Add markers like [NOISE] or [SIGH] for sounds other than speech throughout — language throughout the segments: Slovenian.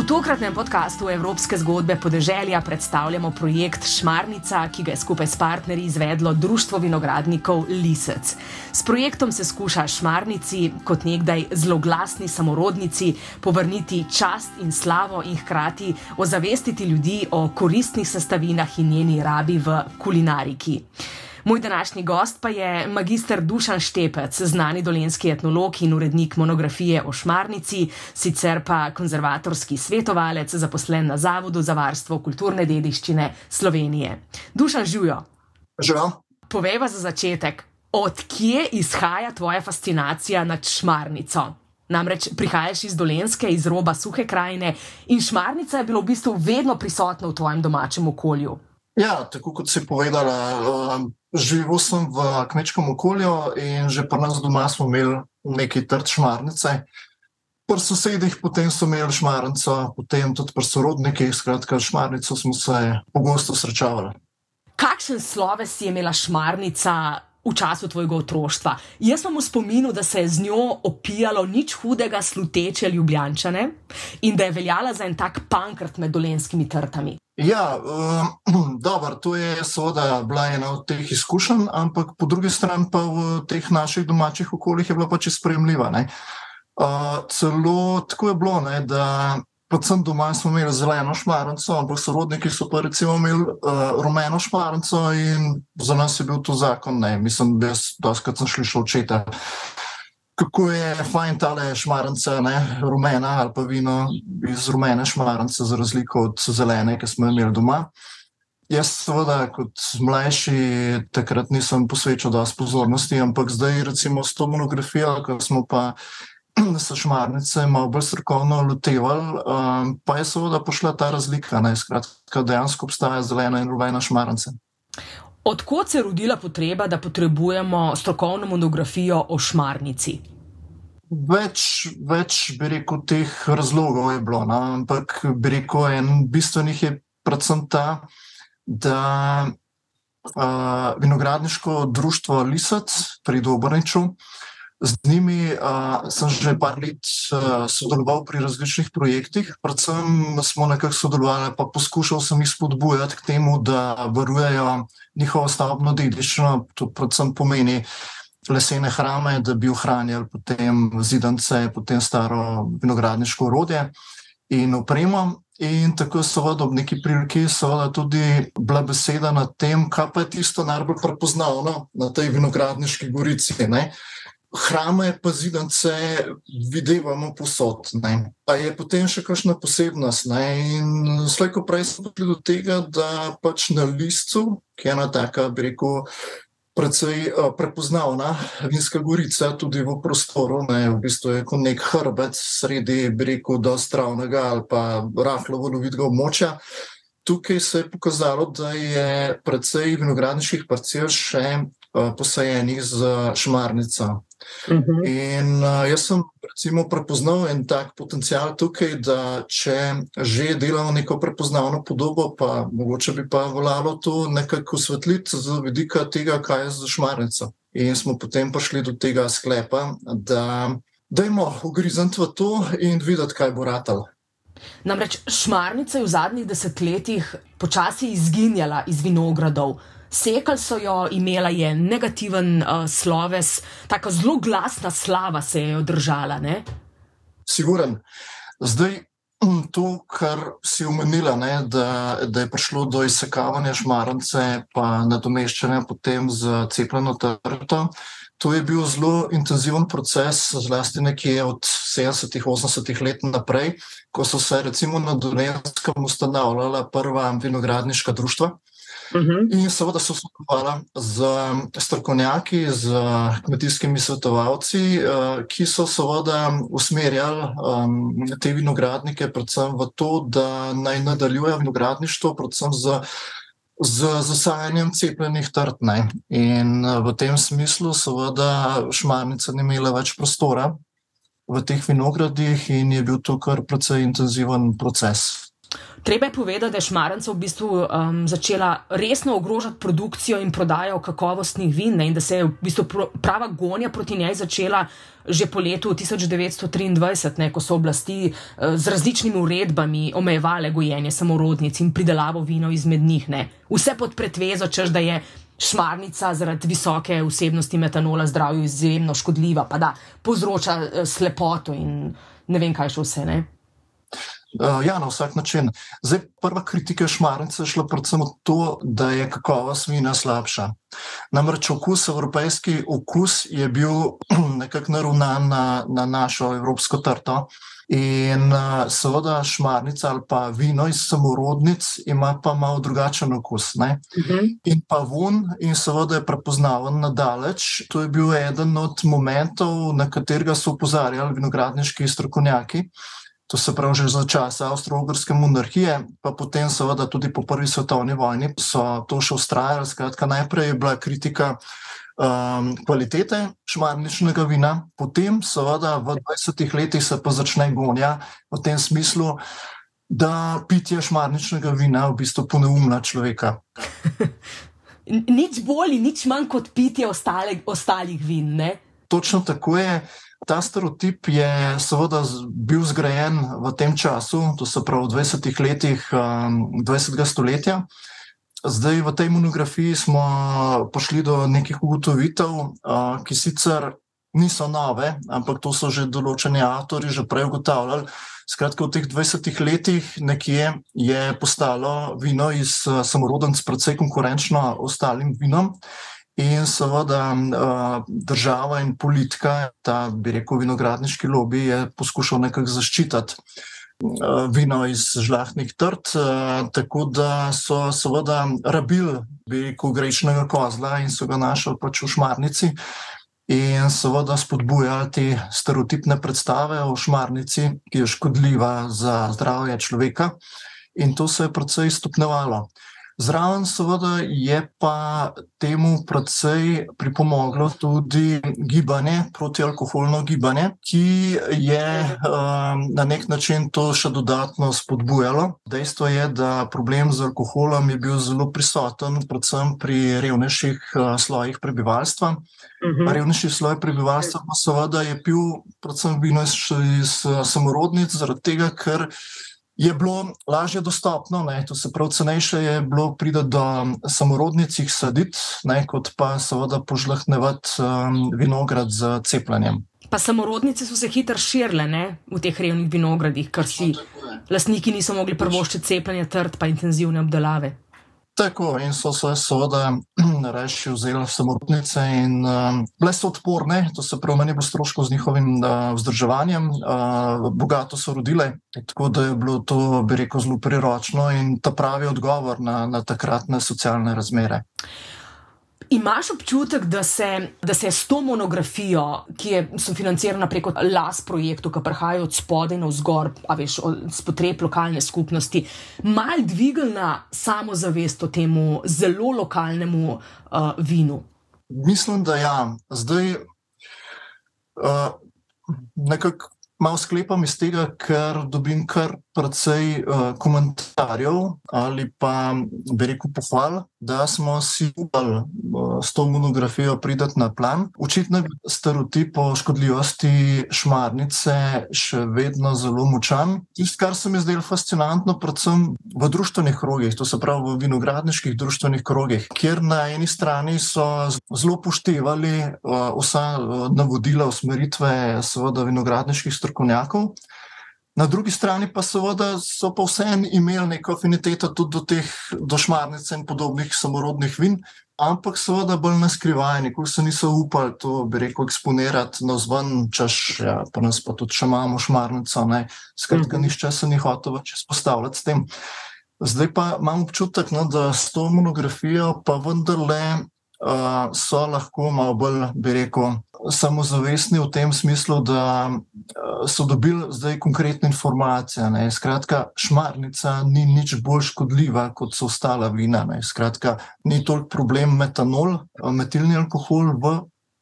V tokratnem podkastu Evropske zgodbe podeželja predstavljamo projekt Šmarnica, ki ga je skupaj s partnerji izvedlo Društvo vinogradnikov Lisec. S projektom se skuša Šmarnici, kot nekdaj zelo glasni samorodnici, povrniti čast in slavo in hkrati ozavestiti ljudi o koristnih sestavinah in njeni rabi v kulinariki. Moj današnji gost pa je magistr Dušan Štepec, znani dolenski etnolog in urednik monografije o Šmarnici, sicer pa konzervatorski svetovalec zaposlen na Zavodu za varstvo kulturne dediščine Slovenije. Dušan Žujo. Živijo. Povej za začetek, odkje izhaja tvoja fascinacija nad Šmarnico? Namreč prihajaš iz Dolenske, iz roba suhe krajine in Šmarnica je bila v bistvu vedno prisotna v tvojem domačem okolju. Ja, tako kot si povedala, um, živel sem v kmečkem okolju in že pri nas doma smo imeli nekaj trd šmarnice. Pri sosedih potem so imeli šmarnico, potem tudi pri sorodnikih, skratka, šmarnico smo se pogosto srečavali. Kakšen sloves je imela šmarnica v času tvojega otroštva. Jaz sem v spominu, da se je z njo opijalo nič hudega, sluteče ljubljančane in da je veljala za en tak pankrt med dolenskimi trtami. Ja, um, [CLEARS THROAT] dobro, to je seveda bila ena od teh izkušenj, ampak po drugi strani pa v teh naših domačih okoljih je bila pač sprejemljiva. Uh, celo tako je bilo, ne, da predvsem doma smo imeli zeleno šmarnico, ampak sorodniki so pa recimo imeli uh, rumeno šmarnico in za nas je bil to zakon. Ne. Mislim, da jaz doskrat sem šli še očeta. Kako je fajn ta le šmarnica, ne, rumena ali pa vino iz rumene šmarnice, za razliko od zelene, ki smo imeli doma. Jaz, seveda, kot mlajši, takrat nisem posvečal dosti pozornosti, ampak zdaj, recimo, s to monografijo, ko smo pa [CLEARS THROAT] so šmarnice malo bolj strokovno lotevali, um, pa je seveda pošla ta razlika, ne, skratka, dejansko obstaja zelena in rumena šmarnica. Odkot se je rodila potreba, da potrebujemo strokovno monografijo o šmarnici? Več, več bi rekel, teh razlogov je bilo, no? ampak bi rekel, en bistvenih je predvsem ta, da uh, vinogradniško društvo Lisac pri Dobrniču uh, Z njimi uh, sem že par let uh, sodeloval pri različnih projektih, predvsem smo nekako sodelovali, pa poskušal sem jih spodbujati k temu, da varujejo njihovo stavbno dediščino, to predvsem pomeni lesene hrame, da bi ohranjali potem zidance, potem staro vinogradniško orodje in opremo. In tako so v neki priliki tudi bila beseda na tem, kaj pa je tisto najbolj prepoznavno na tej vinogradniški gorici. Ne? hrame, pa zidance vidimo posod. Ne. Pa je potem še kakšna posebnost. Ne. In slejko prej smo prišli do tega, da pač na listu, ki je ena taka, bi rekel, precej uh, prepoznavna vinska gorica, tudi v prostoru, ne, v bistvu je kot nek hrbet sredi, bi rekel, do stravnega ali pa rahlo vodovidega območja. Tukaj se je pokazalo, da je precej vinogradniških parcel še uh, posajenih z šmarnico. -huh. In uh, jaz sem recimo, prepoznal en tak potencial tukaj, da če že delamo neko prepoznavno podobo, pa mogoče bi pa voljalo to nekako osvetliti z vidika tega, kaj je za šmarnico. In smo potem prišli do tega sklepa, da dajmo ugrizniti v to in videti, kaj bo ratalo. Namreč šmarnica je v zadnjih desetletjih počasi izginjala iz vinogradov sekali so jo, imela je negativen uh, sloves, tako zelo glasna slava se je držala. Ne? Siguren. Zdaj, to, kar si omenila, ne, da, da je prišlo do izsekavanja šmarnice, pa nadomeščanja potem z cepljeno trto. To je bil zelo intenziven proces, zlasti nekje od 70-ih, 80-ih let naprej, ko so se recimo na Donetskem ustanavljala prva vinogradniška društva. -huh. Mhm. In seveda so sodelovali z strokovnjaki, z kmetijskimi svetovalci, uh, ki so seveda usmerjali um, te vinogradnike, predvsem v to, da naj nadaljujejo vinogradništvo, predvsem z. Z zasajanjem cepljenih trtne. In v tem smislu, seveda, šmarnica ni imela več prostora v teh vinogradih, in je bil to kar precej intenziven proces. Treba je povedati, da je Šmarenca v bistvu um, začela resno ogrožati produkcijo in prodajo kakovostnih vin ne, in da se je v bistvu prava gonja proti njej začela že po letu 1923, ne, ko so oblasti uh, z različnimi uredbami omejevale gojenje samorodnic in pridelavo vino izmed njih. Ne. Vse pod pretvezo, čež da je šmarnica zaradi visoke vsebnosti metanola zdravju izjemno škodljiva, pa da povzroča uh, slepoto in ne vem kaj še vse. Ne. Uh, ja, na vsak način. Zdaj, prva kritika šmarnice je šla predvsem v to, da je kakovost vina slabša. Namreč okus, evropski okus, je bil [CLEARS THROAT] nekako naravnan na, na našo evropsko trto. In uh, seveda, šmarnica ali pa vino iz samorodnic ima pa malo drugačen okus. Uh mhm. -huh. In pa vun, in seveda je prepoznaven na daleč. To je bil eden od momentov, na katerega so upozarjali vinogradniški strokovnjaki to se pravi že za časa Avstralske monarhije, pa potem seveda tudi po prvi svetovni vojni so to še ustrajali. Skratka, najprej je bila kritika um, kvalitete šmarničnega vina, potem seveda v 20 letih se pa začne gonja v tem smislu, da pitje šmarničnega vina v bistvu poneumlja človeka. [LAUGHS] nič bolj, nič manj kot pitje ostale, ostalih vin. Ne? Točno tako je. Ta stereotip je seveda bil zgrajen v tem času, to se pravi v 20 letih um, 20. stoletja. Zdaj v tej monografiji smo prišli do nekih ugotovitev, uh, ki sicer niso nove, ampak to so že določeni avtori že prej ugotavljali. Skratka, v teh 20 letih nekje je postalo vino iz uh, samorodenc precej konkurenčno ostalim vinom. In seveda država in politika, ta bi rekel vinogradniški lobby, je poskušal nekako zaščititi vino iz žlahnih trd, tako da so seveda rabili, bi rekel, grečnega kozla in so ga našli pač v šmarnici. In seveda spodbujali te stereotipne predstave o šmarnici, ki je škodljiva za zdravje človeka, in to se je precej stopnevalo. Zraven, seveda, je pa temu predvsej pripomoglo tudi gibanje, protialkoholno gibanje, ki je um, na nek način to še dodatno spodbujalo. Dejstvo je, da problem z alkoholom je bil zelo prisoten, predvsem pri revnejših uh, slojih prebivalstva. Uh mhm. -huh. Revnejši sloj prebivalstva pa seveda je pil predvsem vino iz, iz uh, samorodnic, zaradi tega, ker je bilo lažje dostopno, ne, to se pravi, cenejše je bilo priti do samorodnic, jih saditi, ne, kot pa seveda požlahnevati um, vinograd z cepljenjem. Pa samorodnice so se hitro širile ne, v teh revnih vinogradih, ker si lastniki niso mogli prvoščiti cepljenja trd pa intenzivne obdelave. Tako in so se seveda [CLEARS THROAT] reči vzeli samotnice in uh, bile so odporne, to se pravi, meni bo stroško z njihovim uh, vzdrževanjem, uh, bogato so rodile, tako da je bilo to, bi rekel, zelo priročno in ta pravi odgovor na, na takratne socialne razmere. Imaš občutek, da se, da se s to monografijo, ki je sofinancirana preko LAS projektu, ki prihaja od spodaj na vzgor, a veš, od potreb lokalne skupnosti, mal dvignila samozavest o tem zelo lokalnemu uh, vinu? Mislim, da ja. Zdaj, uh, nekako malo sklepam iz tega, ker dobim kar precej uh, komentarjev ali pa, bi rekel, pohval, da smo si upali uh, s to monografijo pridati na plan. Očitno je stereotip o škodljivosti šmarnice še vedno zelo močan. Tisto, kar se mi zdelo fascinantno, predvsem v družbenih krogih, to se pravi v vinogradniških družbenih krogih, kjer na eni strani so zelo poštevali uh, vsa uh, navodila, usmeritve, seveda, vinogradniških strokovnjakov. Na drugi strani pa seveda so pa vseeno imeli neko afiniteto tudi do teh došmarnic in podobnih samorodnih vin, ampak seveda bolj na skrivaj, nikoli se niso upali to, bi rekel, eksponirati na zven, češ, ja, pa nas pa tudi še imamo šmarnico, ne, skratka, mhm. nišče se ni hotel več izpostavljati s tem. Zdaj pa imam občutek, no, da s to monografijo pa vendarle so lahko malo bolj, bi rekel, samozavestni v tem smislu, da uh, so dobili zdaj konkretne informacije. Ne. Skratka, šmarnica ni nič bolj škodljiva kot so ostala vina. Ne. Skratka, ni toliko problem metanol, metilni alkohol v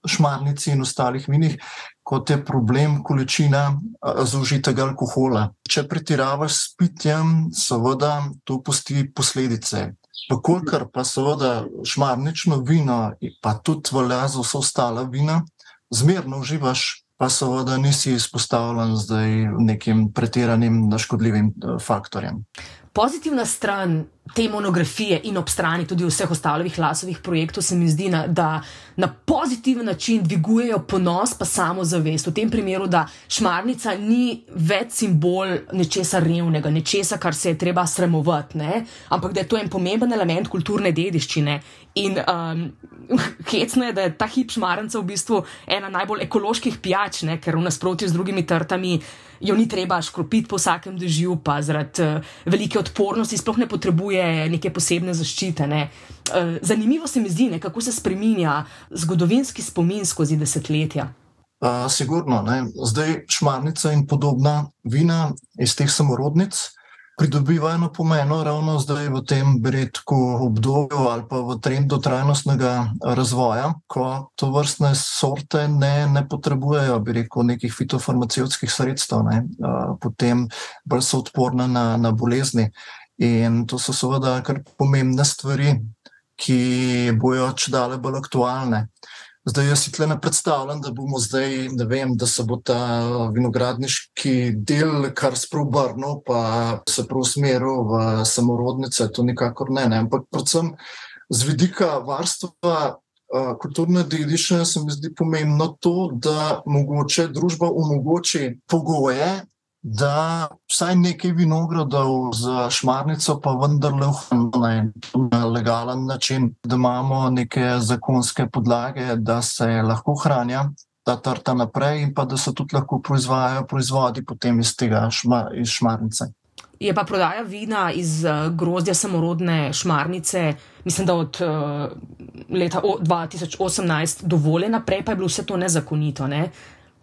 šmarnici in ostalih vinih, kot je problem količina zaužitega alkohola. Če pretiravaš s pitjem, seveda to pusti posledice. Pokolikor pa seveda šmarnično vino, pa tudi velja za vse ostale vina, zmerno uživaš, pa seveda nisi izpostavljen zdaj nekim pretiranim škodljivim faktorjem. Pozitivna stran te monografije in ob strani tudi vseh ostalih lasovih projektov se mi zdi, na, da na pozitiven način dvigujejo ponos, pa samo zavest. V tem primeru, da šmarnica ni več simbol nečesa revnega, nečesa, kar se je treba sramovati, ne? ampak da je to en pomemben element kulturne dediščine. In um, [LAUGHS] hecno je, da je ta hip šmarnica v bistvu ena najbolj ekoloških pijač, ne? ker v nasprotju z drugimi trtami jo ni treba škropiti po vsakem dežju, pa zaradi uh, velike odpornosti sploh ne potrebuje potrebuje neke posebne zaščite. Ne. Eh, zanimivo se mi zdi, ne, kako se spremenja zgodovinski spomin skozi desetletja. Uh, sigurno, ne. zdaj šmarnica in podobna vina iz teh samorodnic pridobivajo na pomenu ravno zdaj v tem redku obdobju ali pa v trendu trajnostnega razvoja, ko to vrstne sorte ne, ne potrebujejo, bi rekel, nekih fitofarmacevskih sredstev, ne. Uh, potem bolj so odporne na, na bolezni. In to so seveda kar pomembne stvari, ki bojo če dalje bolj aktualne. Zdaj, jaz si tle ne predstavljam, da bomo zdaj, ne vem, da se bo ta vinogradniški del kar sprobrnil, pa se preusmeril v samorodnice, to nikakor ne, ne. Ampak predvsem z vidika varstva kulturne dediščine se mi zdi pomembno to, da mogoče družba omogoči pogoje, da vsaj nekaj vinogradov za šmarnico, pa vendarle ohranjeno na legalen način, da imamo neke zakonske podlage, da se lahko hranja ta trta naprej in pa da se tudi lahko proizvajajo proizvodi potem iz tega šma, iz šmarnice. Je pa prodaja vina iz grozdja samorodne šmarnice, mislim, da od uh, leta 2018 dovoljena, prej pa je bilo vse to nezakonito, ne?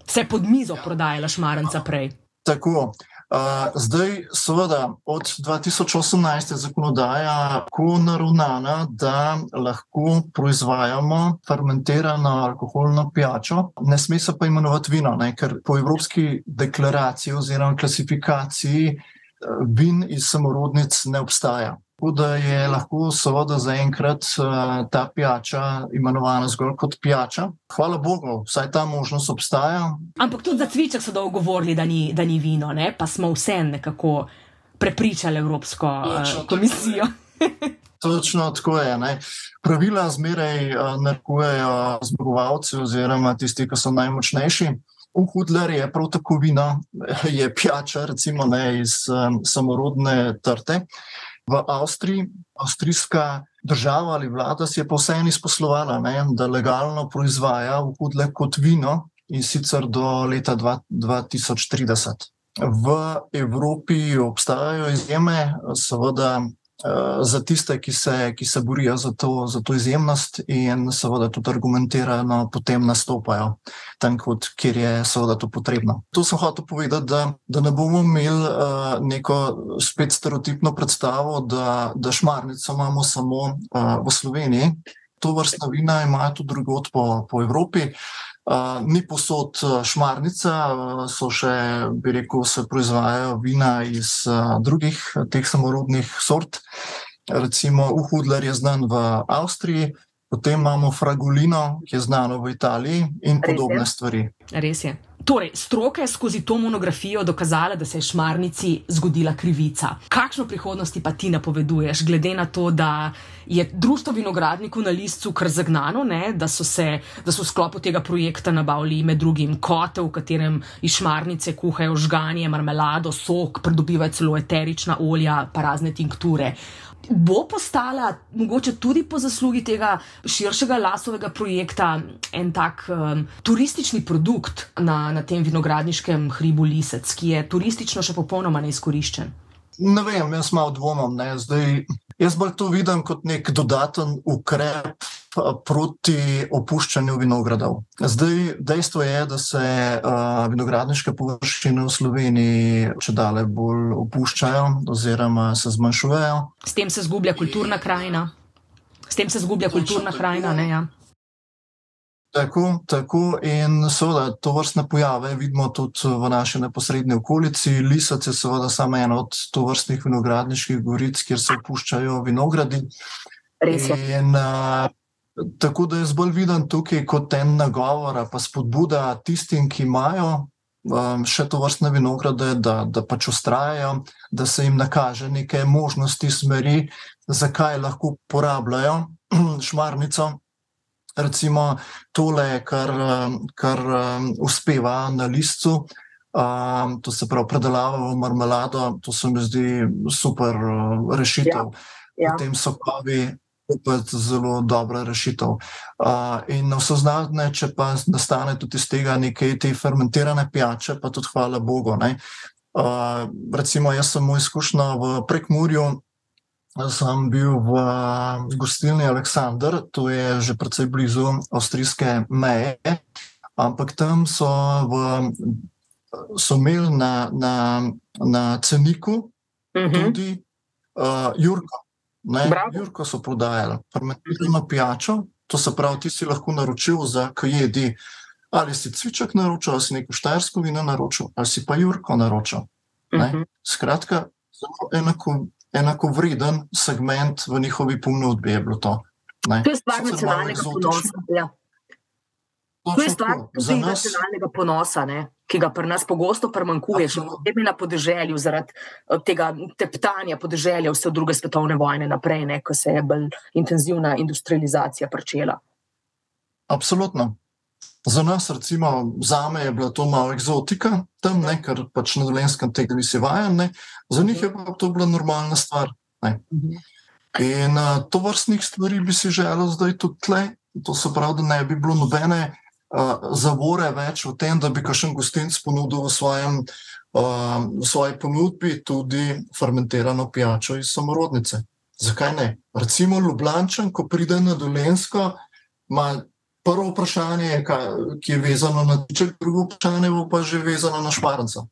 Vse pod mizo prodajala šmarnica prej. Tako. Uh, zdaj, seveda, od 2018 je zakonodaja tako naravnana, da lahko proizvajamo fermentirano alkoholno pijačo, ne sme se pa imenovati vino, ne, ker po evropski deklaraciji oziroma klasifikaciji vin iz samorodnic ne obstaja. Tako da je lahko seveda zaenkrat uh, ta pijača imenovana zgolj kot pijača. Hvala Bogu, vsaj ta možnost obstaja. Ampak tudi za cviček so dolgo govorili, da ni, da ni vino, ne? pa smo vse nekako prepričali Evropsko uh, komisijo. Točno tako je. Ne? Pravila zmeraj uh, narekujejo zmagovalci oziroma tisti, ki so najmočnejši. Uhudler je prav tako vino, je pijača, recimo ne, iz um, samorodne trte. V Avstriji, avstrijska država ali vlada si je pa vseeno izposlovala, ne, da legalno proizvaja uhudle kot vino in sicer do leta 2030. V Evropi obstajajo izjeme, seveda za tiste, ki se, ki se borijo za to, za to izjemnost in seveda tudi argumentirano potem nastopajo tam, kot, kjer je seveda to potrebno. To sem hotel povedati, da, da ne bomo imeli uh, neko spet stereotipno predstavo, da, da šmarnico imamo samo uh, v Sloveniji. To vrstna vina imajo tudi drugot po, po Evropi. Uh, ni posod šmarnica, so še, bi rekel, se proizvajajo vina iz uh, drugih teh samorodnih sort. Recimo, Uhudler je znan v Avstriji, potem imamo Fragolino, ki je znano v Italiji in podobne stvari. Res je. Torej, stroka je skozi to monografijo dokazala, da se je šmarnici zgodila krivica. Kakšno prihodnosti pa ti napoveduješ, glede na to, da je društvo vinogradnikov na listu kar zagnano, ne, da, so se, da so v sklopu tega projekta nabavili med drugim kote, v katerem iz šmarnice kuhajo žganje, marmelado, sok, pridobivajo celo eterična olja, pa razne tinkture bo postala, mogoče tudi po zaslugi tega širšega lasovega projekta, en tak um, turistični produkt na, na tem vinogradniškem hribu Lisec, ki je turistično še popolnoma neizkoriščen. Ne vem, jaz malo dvomim. Jaz bolj to vidim kot nek dodaten ukrep proti opuščanju vinogradov. Zdaj, dejstvo je, da se uh, vinogradniške površine v Sloveniji če dalje bolj opuščajo oziroma se zmanjšujejo. S tem se zgublja kulturna krajina. S tem se zgublja kulturna krajina. Ne, ja. Tako, tako in seveda to vrstne pojave vidimo tudi v naši neposrednji okolici. Lisac je seveda samo ena od to vrstnih vinogradniških goric, kjer se opuščajo vinogradi. In, uh, tako da je zbolj viden tukaj kot en nagovor, pa spodbuda tistim, ki imajo um, še to vrstne vinograde, da, da pač ustrajajo, da se jim nakaže neke možnosti, smeri, zakaj lahko uporabljajo šmarnico [CLEARS THROAT] recimo tole, kar, kar uspeva na listu. Um, to se pravi, predelava v marmelado, to se mi zdi super uh, rešitev. Ja, ja. Potem so kavi, opet zelo dobra rešitev. Uh, in na vse zadnje, če pa nastane tudi iz tega nekaj te fermentirane pijače, pa tudi hvala Bogu. Uh, recimo, jaz sem moj izkušnja v prekmurju, sem bil v gostilni Aleksandr, to je že precej blizu avstrijske meje, ampak tam so, v, so imeli na, na, na ceniku uh mhm. -huh. tudi uh, Jurko. Jurko so prodajali, fermentirano pijačo, to se pravi, ti si lahko naročil za kajedi. Ali si cviček naročil, ali si neko štajersko vino naročil, ali si pa Jurko naročil. Uh mhm. -huh. Skratka, zelo enako enako vreden segment v njihovi ponudbi. Je to. to je stvar nacionalnega ponosa. Ja. To je stvar tudi nas... nacionalnega ponosa, ne? Ki ga pri nas pogosto premankuje, še posebej na podeželju, zaradi eh, tega teptanja podeželja vse od druge svetovne vojne naprej, ne? ko se je bolj intenzivna industrializacija začela. Absolutno. Za nas, recimo, za me je bila to malo eksotika, tam ne, ker pač na dolenskem tega nisi vajen, ne. za njih je pa to bila normalna stvar. Ne. In uh, to vrstnih stvari bi si želel zdaj tudi tle, to se pravi, da ne bi bilo nobene uh, zavore več v tem, da bi kakšen gostinc ponudil v, svojem, uh, v svoji ponudbi tudi fermentirano pijačo iz samorodnice. Zakaj ne? Recimo Ljubljančan, ko pride na dolensko, ima prvo vprašanje, ki je vezano na tiček, drugo vprašanje pa že vezano na šparnca.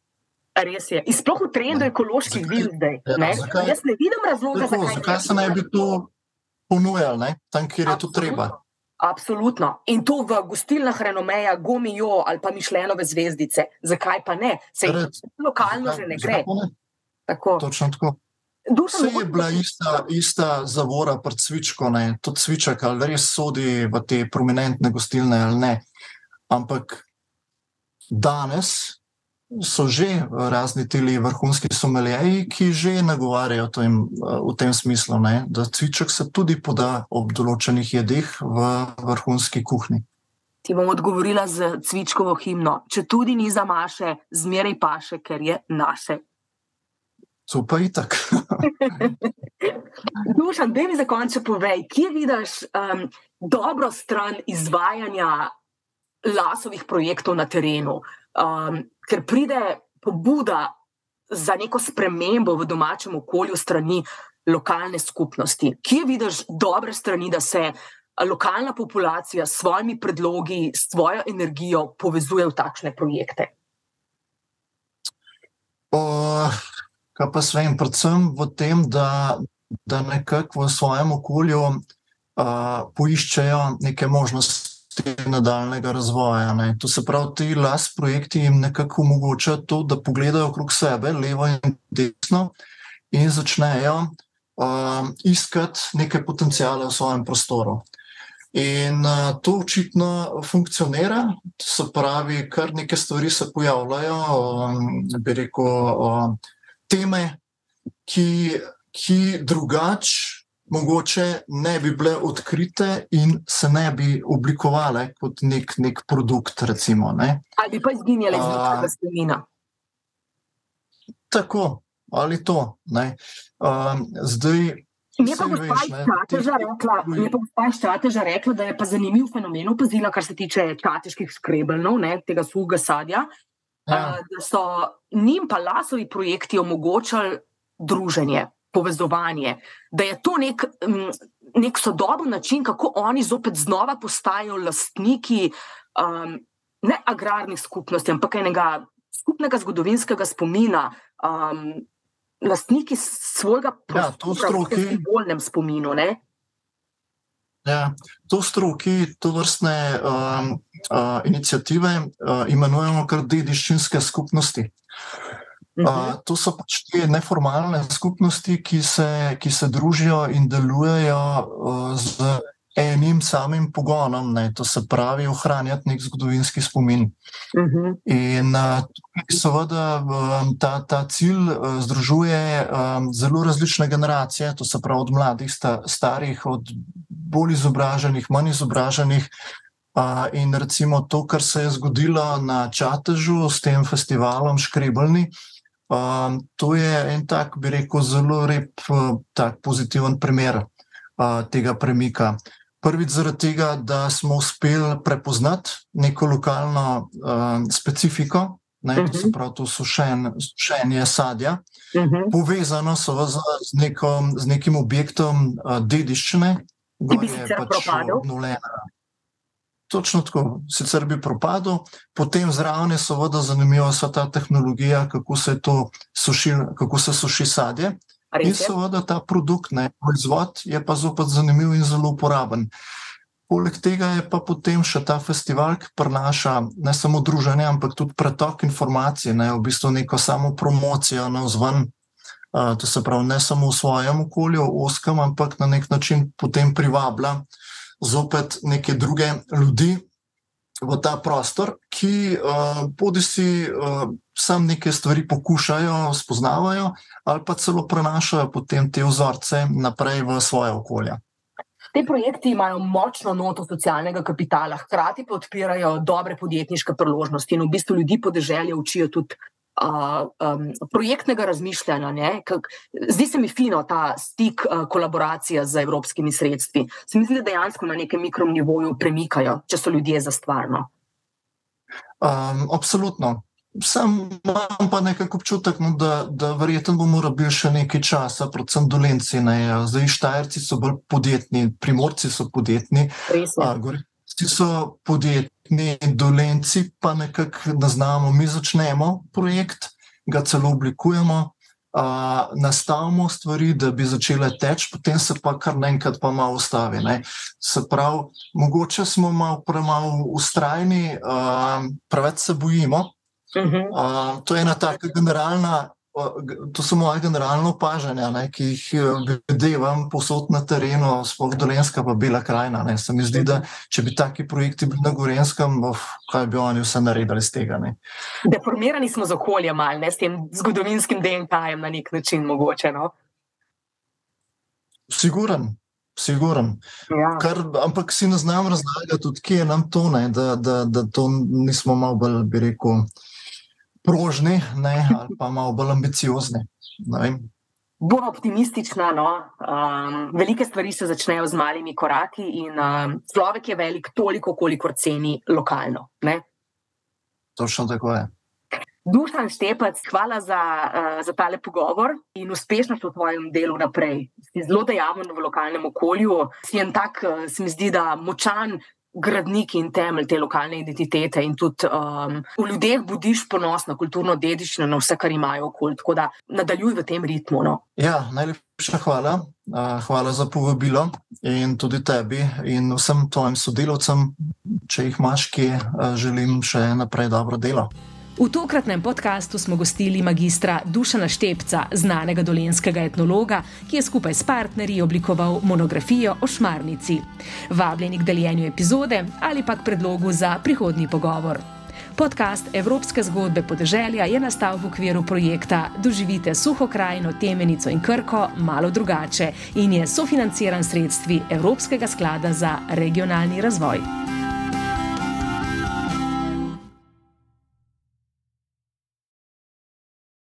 Res je. In sploh v trendu ekoloških vil zdaj. Ja, zakaj, Jaz ne vidim razloga, tako, zakaj, zakaj se ne bi to ponujali, tam, kjer je to treba. Absolutno. In to v gostilnah renomeja, gomijo ali pa mišljenove zvezdice. Zakaj pa ne? Se jih lokalno zakaj, že ne gre. Ne? Tako. Točno tako. Vse je bila ista, ista zavora pred cvičko, tudi cviček, ali res sodi v te prominentne gostilne ali ne. Ampak danes so že razni tili vrhunski someljeji, ki že nagovarjajo tem, v tem smislu, ne, da cviček se tudi poda ob določenih jedeh v vrhunski kuhinji. Ti bom odgovorila z cvičkovo himno. Če tudi ni za maše, zmeraj paše, ker je naše. So pa itak. [LAUGHS] Dušan, da mi za konec povej, kje vidiš um, dobro stran izvajanja lasovih projektov na terenu, um, ker pride pobuda za neko spremembo v domačem okolju strani lokalne skupnosti. Kje vidiš dobre strani, da se lokalna populacija s svojimi predlogi, s svojo energijo povezuje v takšne projekte? Uh, kaj pa svem, predvsem v tem, da, da nekako v svojem okolju uh, poiščejo neke možnosti. Nadaljnega razvoja. Ne. To se pravi, ti las projekti jim nekako omogočajo to, da pogledajo okrog sebe, levo in desno, in začnejo uh, iskati neke potencijale v svojem prostoru. In uh, to očitno funkcionira, to se pravi, kar neke stvari se pojavljajo, um, bi rekel. Uh, teme, ki, ki drugače mogoče ne bi bile odkrite in se ne bi oblikovale kot nek, nek produkt. Recimo, ne. Ali pa izginjale iz nekega spomina. Tako ali to. Um, zdaj. Mi je pa gospa Štrateža rekla, da je pa zanimiv fenomen opazila, kar se tiče čateških skrebelnov, ne, tega suhega sadja. Ja. Da so njim pa lasovi projekti omogočali druženje, povezovanje, da je to nek, nek sodoben način, kako oni zopet znova postajajo lastniki um, ne agrarnih skupnosti, ampak enega skupnega zgodovinskega spomina. Um, Lastniki svojega prostora, ja, v bolnem spominu. Ne? Ja, to stroki, to vrstne um, uh, inicijative uh, imenujemo kar dediščinske skupnosti. Uh, to so pač te neformalne skupnosti, ki se, ki se družijo in delujejo uh, z enim samim pogonom, ne, to se pravi, ohranjati nek zgodovinski spomin. Uh -huh. In uh, seveda um, ta, ta cilj uh, združuje um, zelo različne generacije, to se pravi od mladih, sta, starih, od bolj izobraženih, manj izobraženih. Uh, in recimo to, kar se je zgodilo na Čatežu s tem festivalom Škrebelni, um, to je en tak, bi rekel, zelo rep, tak pozitiven primer uh, tega premika. Prvič zaradi tega, da smo uspeli prepoznati neko lokalno uh, specifiko, ne, uh -huh. se mhm. pravi to sušen, sušenje sadja, uh mhm. -huh. povezano so z, z, neko, z nekim objektom uh, dediščine, ki bi sicer pač propadel. Točno tako, sicer bi propadel, potem zraven je seveda zanimiva ta tehnologija, kako se, suši, kako se suši sadje. In seveda ta produkt, ne, proizvod, je pa zopet zanimiv in zelo uporaben. Poleg tega je pa potem še ta festival, ki prinaša ne samo druženje, ampak tudi pretok informacij, ne, v bistvu neko samo promocijo na vzven. Uh, to se pravi, ne samo v svojem okolju, oskem, ampak na nek način potem privablja zopet neke druge ljudi, v ta prostor, ki uh, bodi si uh, sam neke stvari poskušajo, spoznavajo, ali pa celo prenašajo potem te vzorce naprej v svoje okolje. Te projekti imajo močno noto socialnega kapitala, hkrati pa odpirajo dobre podjetniške priložnosti in v bistvu ljudi podeželja učijo tudi uh, um, projektnega razmišljanja. Kak, zdi se mi fino ta stik, uh, kolaboracija z evropskimi sredstvi. Se mi zdi, da dejansko na nekem mikronivoju premikajo, če so ljudje za stvarno. Um, absolutno. Sam imam pa nekako občutek, no, da, da verjetno bomo rabili še nekaj časa, predvsem dolenci. Ne. Zdaj, štajerci so bolj podjetni, primorci so podjetni. Vsi so podjetni, dolenci pa nekako ne znamo. Mi začnemo projekt, ga celo oblikujemo, uh, nastavimo stvari, da bi začele teči, potem se pa kar naenkrat pa malo ustavi. Ne. Se pravi, mogoče smo malo premalo ustrajni, uh, preveč se bojimo. Uh, to je ena taka generalna To so moje generalno opažanja, ne, ki jih eh, vidim posod na terenu, sploh Dolenska, pa Bela krajina. Ne. Se mi zdi, da če bi taki projekti bili na Gorenskem, kaj bi oni vse naredili z tega? Ne. Deformirani smo z okoljem, ali ne s tem zgodovinskim DNK-jem na nek način mogoče. No? Siguren. Siguren. Ja. Kar, ampak si ne znam razlagati, kje je nam to, ne, da, da, da to nismo malo bolj, bi rekel prožni ne, ali pa malo bolj ambiciozni. Bolj optimistična. No? Um, velike stvari se začnejo z malimi koraki, in um, človek je velik toliko, kolikor ceni lokalno. Ne? Točno tako je. Dušan Štepec, hvala za, uh, za tale pogovor in uspešnost v tvojem delu naprej. Si zelo dejaven v lokalnem okolju, si en tak, uh, se mi zdi, da močan gradnik in temelj te lokalne identitete, in tudi um, v ljudeh budiš ponos na kulturno dediščino, na vse, kar imajo okoli. Tako da nadaljuj v tem ritmu. No. Ja, najlepša hvala. Uh, hvala za povabilo in tudi tebi in vsem tvojim sodelavcem, če jih imaš, ki uh, želim še naprej dobro delo. V tokratnem podkastu smo gostili magistra Dušana Štepca, znanega dolenskega etnologa, ki je skupaj s partnerji oblikoval monografijo o šmarnici. Vabljeni k deljenju epizode ali pa k predlogu za prihodnji pogovor. Podcast Evropske zgodbe podeželja je nastal v okviru projekta Doživite suho krajino, temenico in krko malo drugače in je sofinanciran sredstvi Evropskega sklada za regionalni razvoj.